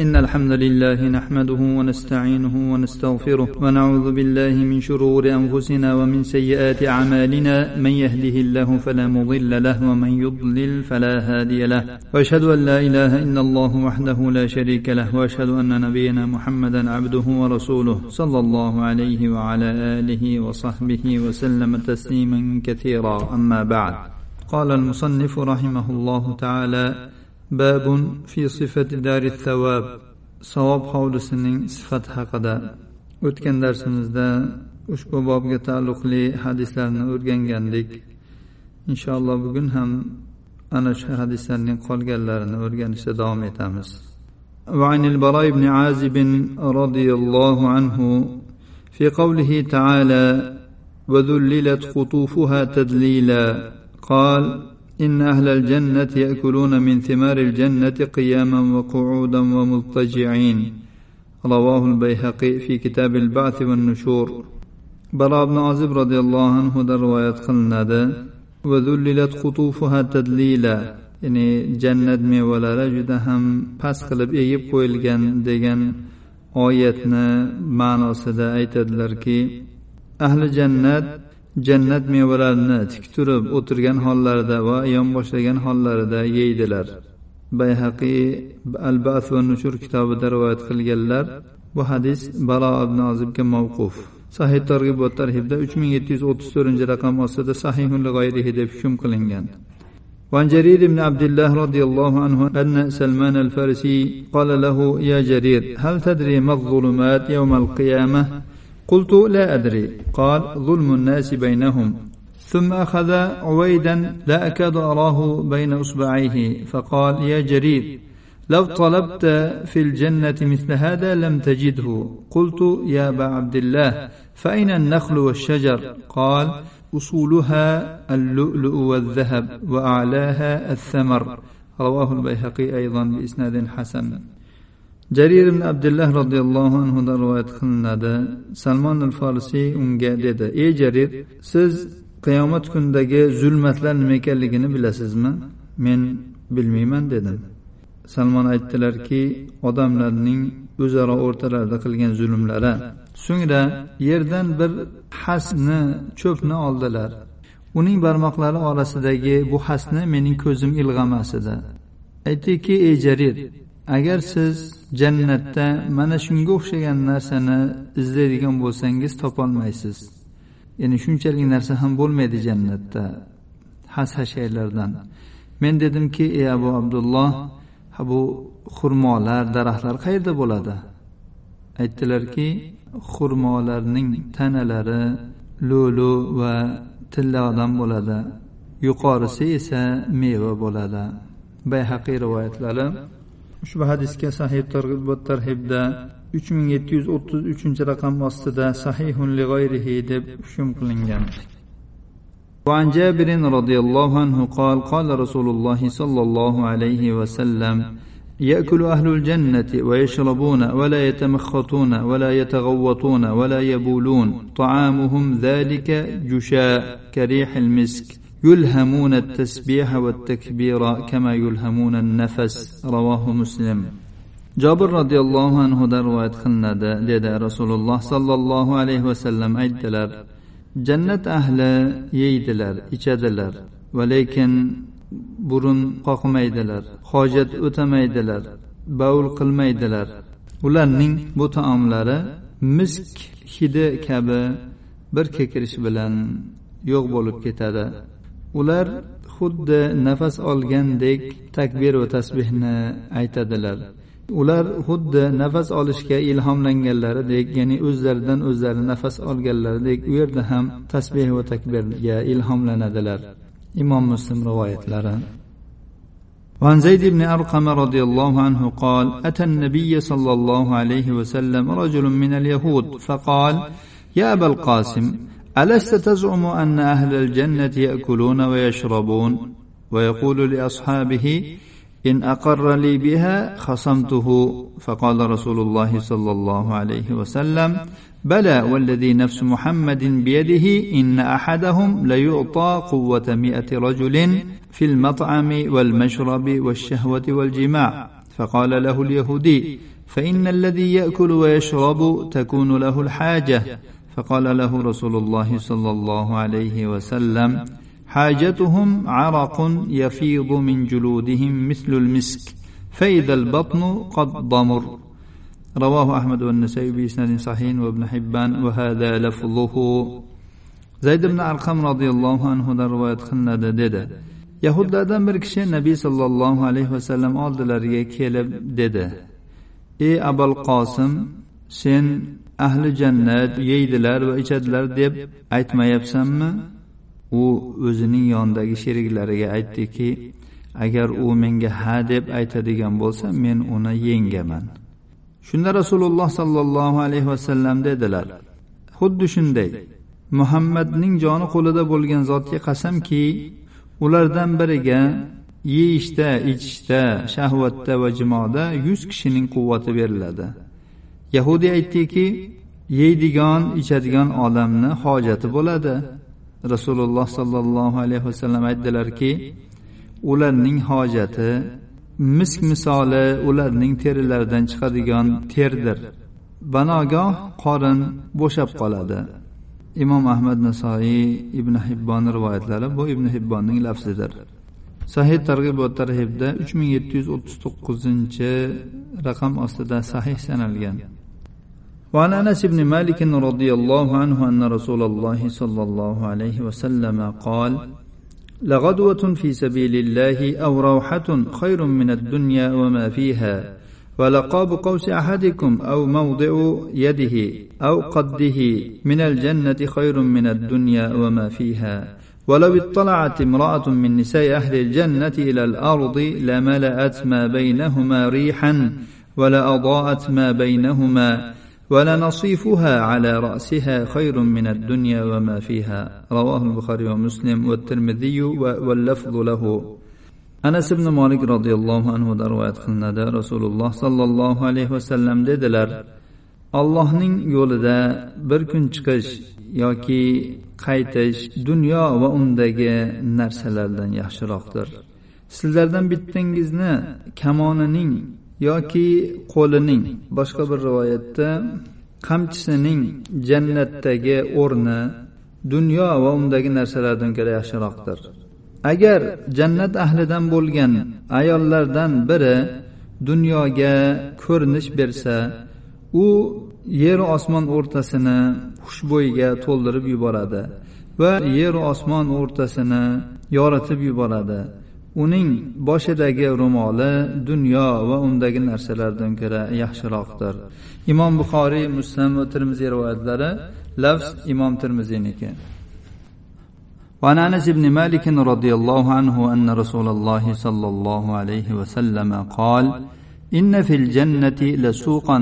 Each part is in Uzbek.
إن الحمد لله نحمده ونستعينه ونستغفره ونعوذ بالله من شرور أنفسنا ومن سيئات أعمالنا. من يهده الله فلا مضل له ومن يضلل فلا هادي له. وأشهد أن لا إله إلا الله وحده لا شريك له. وأشهد أن نبينا محمدا عبده ورسوله صلى الله عليه وعلى آله وصحبه وسلم تسليما كثيرا. أما بعد قال المصنف رحمه الله تعالى باب في صفة دار الثواب savob hovlisining sifati haqida o'tgan darsimizda ushbu bobga taalluqli hadislarni o'rgangandik inshaalloh bugun ham ana shu hadislarning qolganlarini o'rganishda davom etamiz وعن البراء بن عازب رضي الله عنه في قوله تعالى وذللت قطوفها تذليلا قال إن أهل الجنة يأكلون من ثمار الجنة قياما وقعودا ومضطجعين رواه البيهقي في كتاب البعث والنشور براء بن عازب رضي الله عنه رواية قلنا وذللت قطوفها تدليلا ya'ni jannat mevalari juda ham past qilib egib qo'yilgan degan oyatni ma'nosida aytadilarki ahli jannat jannat mevalarini tik turib o'tirgan hollarida va yonboshlagan hollarida yeydilar bayhaqiy al bas va nushur kitobida rivoyat qilganlar bu hadis balo ibn ozibga mavquf sahih targ'ib va tarhibda uch ming yetti yuz o'ttiz to'rtinchi raqam ostida sahihun g'ayrihi deb hukm qilingan وعن جرير بن عبد الله رضي الله عنه أن سلمان الفارسي قال له يا جرير هل تدري ما الظلمات يوم القيامة قلت لا أدري. قال ظلم الناس بينهم. ثم أخذ عويدا لا أكاد أراه بين أصبعيه. فقال يا جرير لو طلبت في الجنة مثل هذا لم تجده. قلت يا أبا عبد الله فأين النخل والشجر؟ قال أصولها اللؤلؤ والذهب وأعلاها الثمر. رواه البيهقي أيضا بإسناد حسن. Jarir ibn abdulloh roziyallohu anhudan rivoyat qilinadi. Salmon al forisiy unga dedi ey jarir siz qiyomat kunidagi zulmatlar nima ekanligini bilasizmi? Men bilmayman dedim. Salmon aytdilarki odamlarning o'zaro o'rtalarida qilgan zulmlari so'ngra yerdan bir hasni cho'pni oldilar. Uning barmoqlari orasidagi bu hasni mening ko'zim ilg'amas edi. Aytdiki ey jarir agar siz jannatda mana shunga o'xshagan narsani izlaydigan bo'lsangiz topolmaysiz. Ya'ni shunchalik narsa ham bo'lmaydi jannatda has hashaylardan men dedimki ey abu abdulloh bu xurmolar daraxtlar qayerda bo'ladi? Aytdilarki xurmolarning tanalari lo'lu va tilladan bo'ladi. Yuqorisi esa meva bo'ladi. Bayhaqiy rivoyatlari ushbu hadisga sahih targ'ib va tarhibda uch ming yetti yuz o'ttiz uchinchi raqam ostida sahihun lig'oyrihi deb hukm qilingan وعن جابر رضي الله عنه قال قال رسول الله صلى الله عليه وسلم ياكل اهل الجنه ويشربون ولا يتمخطون ولا يتغوطون ولا يبولون طعامهم ذلك جشاء كريح المسك يلهمون التسبيح والتكبير كما يلهمون النفس رواه مسلم jobir roziyallohu anhudan rivoyat qilinadi dedi rasululloh sollallohu alayhi vasallam aytdilar jannat ahli yeydilar ichadilar va lekin burun qoqmaydilar hojat o'tamaydilar bavul qilmaydilar ularning bu taomlari misk hidi kabi bir kekirish bilan yo'q bo'lib ketadi ular xuddi nafas olgandek takbir va tasbehni aytadilar ular xuddi nafas olishga ilhomlanganlaridek ya'ni o'zlaridan o'zlari nafas olganlaridek u yerda ham tasbeh va takbirga ilhomlanadilar imom muslim rivoyatlari وعن زيد بن أرقم رضي الله عنه قال أتى النبي صلى الله عليه وسلم رجل من اليهود فقال يا أبا القاسم ألست تزعم أن أهل الجنة يأكلون ويشربون؟ ويقول لأصحابه إن أقر لي بها خصمته. فقال رسول الله صلى الله عليه وسلم بلى والذي نفس محمد بيده إن أحدهم ليعطى قوة مئة رجل في المطعم والمشرب والشهوة والجماع. فقال له اليهودي فإن الذي يأكل ويشرب تكون له الحاجة. فقال له رسول الله صلى الله عليه وسلم حاجتهم عرق يفيض من جلودهم مثل المسك فإذا البطن قد ضمر. رواه أحمد والنسائي بإسناد صحيح وابن حبان وهذا لفظه. زيد بن أرقم رضي الله عنه دروا يدخلنا ددد يهود أدم بركش النبي صلى الله عليه وسلم أعد لرية كيلب ددد إي أبا القاسم sen ahli jannat yeydilar va ichadilar deb aytmayapsanmi? U o'zining yonidagi sheriklariga aytdiki agar u menga ha deb aytadigan bo'lsa men uni yengaman. Shunda rasululloh sollallohu alayhi vasallam dedilar xuddi shunday muhammadning joni qo'lida bo'lgan zotga qasamki ulardan biriga yeyishda ichishda shahvatda va jimoda yuz kishining quvvati beriladi. Yahudiy aytdiki yeydigan ichadigan odamni hojati bo'ladi. Rasululloh sollallohu alayhi vasallam aytdilarki ularning hojati misk misoli ularning terilaridan chiqadigan terdir. Banogoh qorin bo'shab qoladi. Imom ahmad nasoiy ibn hibbon rivoyatlari bu ibn hibbonning lafzidir. Sahih targ'ib va tarhibda uch ming yetti yuz o'ttiz to'qqizinchi raqam ostida sahih sanalgan. وعن أنس بن مالك رضي الله عنه أن رسول الله صلى الله عليه وسلم قال لغدوة في سبيل الله أو روحة خير من الدنيا وما فيها ولقاب قوس أحدكم أو موضع يده أو قده من الجنة خير من الدنيا وما فيها ولو اطلعت امرأة من نساء أهل الجنة إلى الأرض لملأت ما بينهما ريحا ولأضاءت ما بينهما ولنصيفها على رأسها خير من الدنيا وما فيها رواه البخاري ومسلم والترمذي واللفظ له anas ibn molik roziyallohu anhudan rivoyat qilinadi rasululloh sollallohu alayhi vasallam dedilar allohning yo'lida bir kun chiqish yoki qaytish dunyo va undagi narsalardan yaxshiroqdir sizlardan bittangizni kamonining yoki qo'lining boshqa bir rivoyatda qamchisining jannatdagi o'rni dunyo va undagi narsalardan ko'ra yaxshiroqdir. Agar jannat ahlidan bo'lgan ayollardan biri dunyoga ko'rinish bersa u yeru osmon o'rtasini xushbo'yga to'ldirib yuboradi va yeru osmon o'rtasini yoritib yuboradi. uning boshidagi ro'moli dunyo va undagi narsalardan ko'ra yaxshiroqdir imom buxoriy muslim va termiziy rivoyatlari lafz imom termiziyniki وعن انس بن مالك رضي الله عنه ان رسول الله صلى الله عليه وسلم قال ان في الجنه لسوقا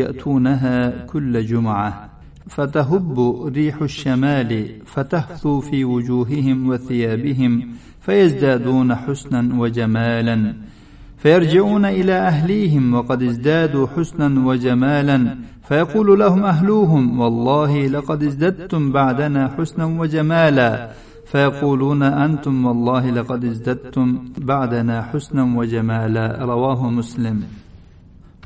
ياتونها كل جمعه فتهب ريح الشمال فتهثو في وجوههم وثيابهم فيزدادون حسنا وجمالا. فيرجعون إلى أهليهم وقد ازدادوا حسنا وجمالا. فيقول لهم أهلوهم والله لقد ازددتم بعدنا حسنا وجمالا. فيقولون أنتم والله لقد ازددتم بعدنا حسنا وجمالا. رواه مسلم.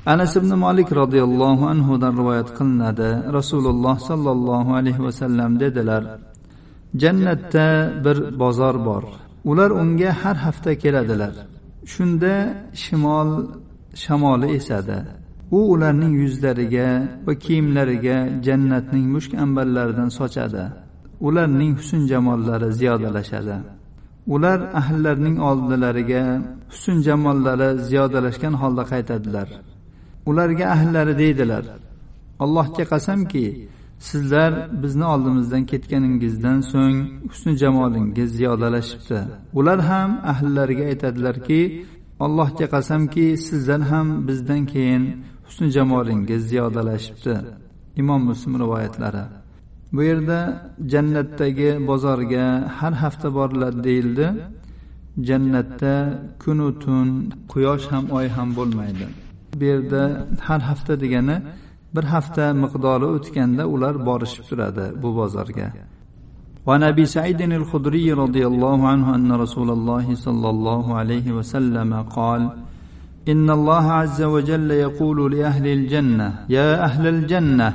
anas ibn molik roziyallohu anhudan rivoyat qilinadi rasululloh sollallohu alayhi vasallam dedilar jannatda bir bozor bor ular unga har hafta keladilar. Shunda shimol shamoli esadi. U ularning yuzlariga va kiyimlariga jannatning mushk ambarlaridan sochadi. Ularning husn jamollari ziyodalashadi. Ular ahllarining oldilariga husn jamollari ziyodalashgan holda qaytadilar. Ularga ahllari deydilar allohga qasamki sizlar bizni oldimizdan ketganingizdan so'ng husni jamolingiz ziyodalashibdi. Ular ham ahllariga aytadilarki allohga qasamki sizlar ham bizdan keyin husni jamolingiz ziyodalashibdi. Imom muslim rivoyatlari. Bu yerda jannatdagi bozorga har hafta boriladi deyildi. Jannatda kunu tun quyosh ham oy ham bo'lmaydi. Bu yerda har hafta degani bir hafta miqdori o'tganda ular borishib turadi bu bozorga وعن ابي سعيد الخدري رضي الله عنه ان رسول الله صلى الله عليه وسلم قال إن الله عز وجل يقول لأهل الجنة يا أهل الجنة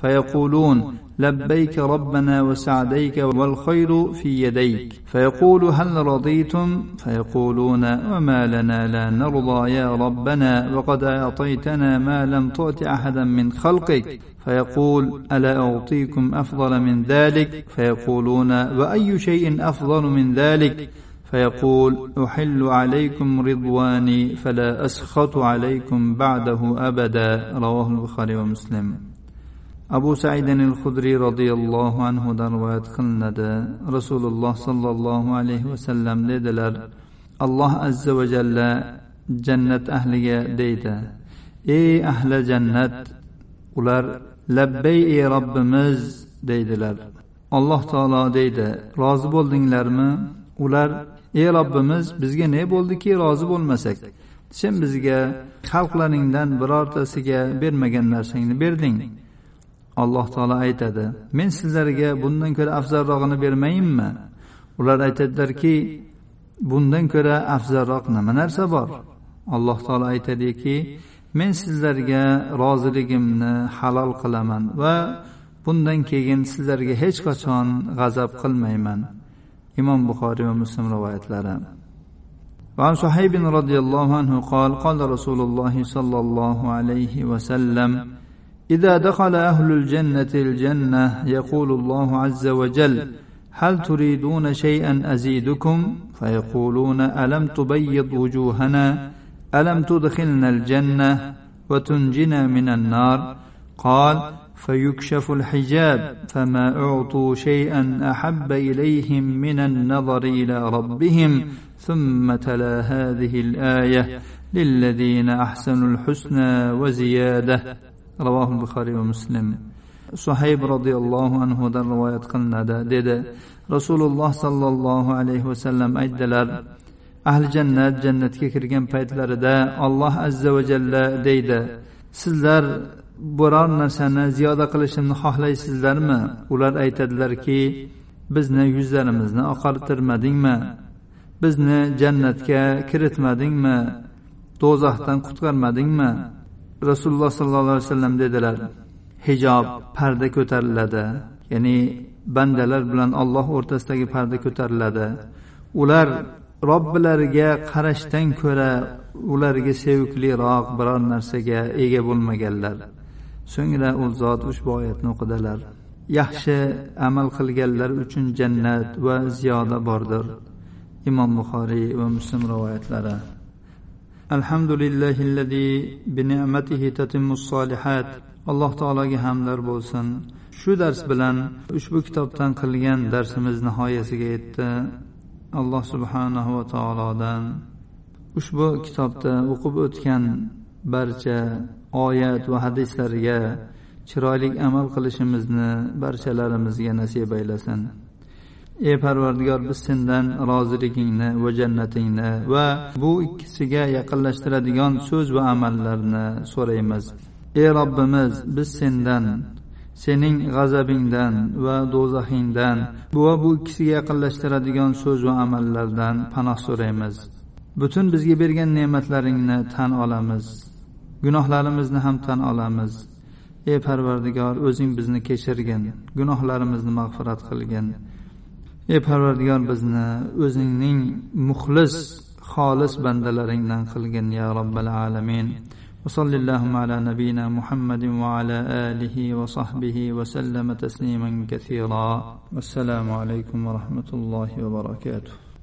فيقولون لبيك ربنا وسعديك والخير في يديك. فيقول هل رضيتم؟ فيقولون وما لنا لا نرضى يا ربنا وقد أعطيتنا ما لم تعط أحدا من خلقك. فيقول ألا أعطيكم أفضل من ذلك؟ فيقولون وأي شيء أفضل من ذلك؟ فيقول أحل عليكم رضواني فلا أسخط عليكم بعده أبدا. رواه البخاري ومسلم. Abu saidin al hudriy roziyallohu anhudan rivoyat qilinadi. Rasululloh sollallohu alayhi vasallam dedilar alloh azza va jalla jannat ahliga deydi. Ey ahli jannat ular labbay ey robbimiz deydilar. Alloh taolo deydi rozi bo'ldinglarmi? Ular ey robbimiz bizga ne bo'ldiki rozi bo'lmasak? Sen bizga xalqlaringdan birortasiga bermagan narsangni berding. alloh taolo aytadi men sizlarga bundan ko'ra afzalrog'ini bermayinmi ular aytadilarki bundan ko'ra afzalroq nima narsa bor alloh taolo aytadiki men sizlarga roziligimni halol qilaman va bundan keyin sizlarga hech qachon g'azab qilmayman imom buxoriy va muslim rivoyatlari وعن صهيب رضي الله عنه قال قال رسول الله صلى الله عليه وسلم إذا دخل أهل الجنة الجنة يقول الله عز وجل هل تريدون شيئا أزيدكم؟ فيقولون ألم تبيض وجوهنا؟ ألم تدخلنا الجنة وتنجنا من النار؟ قال فيكشف الحجاب فما أعطوا شيئا أحب إليهم من النظر إلى ربهم ثم تلا هذه الآية للذين أحسنوا الحسنى وزيادة. Ravohi buxoriy va muslim. Suhayb roziyallohu anhudan rivoyat qilinadi dedi. Rasululloh sollallohu alayhi vasallam aytdilar ahli jannat jannatga kirgan paytlarida alloh azza va jalla deydi sizlar biror narsani ziyoda qilishimni xohlaysizlarmi? Ular aytadilarki bizni yuzlarimizni oqartirmadingmi? Bizni jannatga kiritmadingmi? Do'zaxdan qutqarmadingmi? Rasululloh sollallohu alayhi vasallam dedilar hijob parda ko'tariladi ya'ni bandalar bilan olloh o'rtasidagi parda ko'tariladi. Ular robbilariga qarashdan ko'ra ularga sevikliroq biror narsaga ega bo'lmaganlar. So'ngra u zot ushbu oyatni o'qidilar. Yaxshi amal qilganlar uchun jannat va ziyoda bordir. Imom buxoriy va muslim rivoyatlari. الحمد لله الذي بنعمته تتم الصالحات alloh taologa hamdlar bo'lsin shu dars bilan ushbu kitobdan qilgan darsimiz nihoyasiga yetdi alloh subhanahu va taolodan ushbu kitobda o'qib o'tgan barcha oyat va hadislarga chiroyli amal qilishimizni barchalarimizga nasib aylasin Ey parvardigor biz sendan roziligingni va jannatingni va bu ikkisiga yaqinlashtiradigan so'z va amallarni so'raymiz. Ey robbimiz biz sendan sening g'azabingdan va do'zaxingdan va bu ikkisiga yaqinlashtiradigan so'z va amallardan panoh so'raymiz. Butun bizga bergan ne'matlaringni tan olamiz. Gunohlarimizni ham tan olamiz. Ey parvardigor o'zing bizni kechirgin gunohlarimizni mag'firat qilgin. ey parvardigor bizni o'zingning muxlis xolis bandalaringdan qilgin ya robbil alamin وصل اللهم على نبينا محمد وعلى آله وصحبه وسلم تسليما كثيرا والسلام عليكم ورحمة الله وبركاته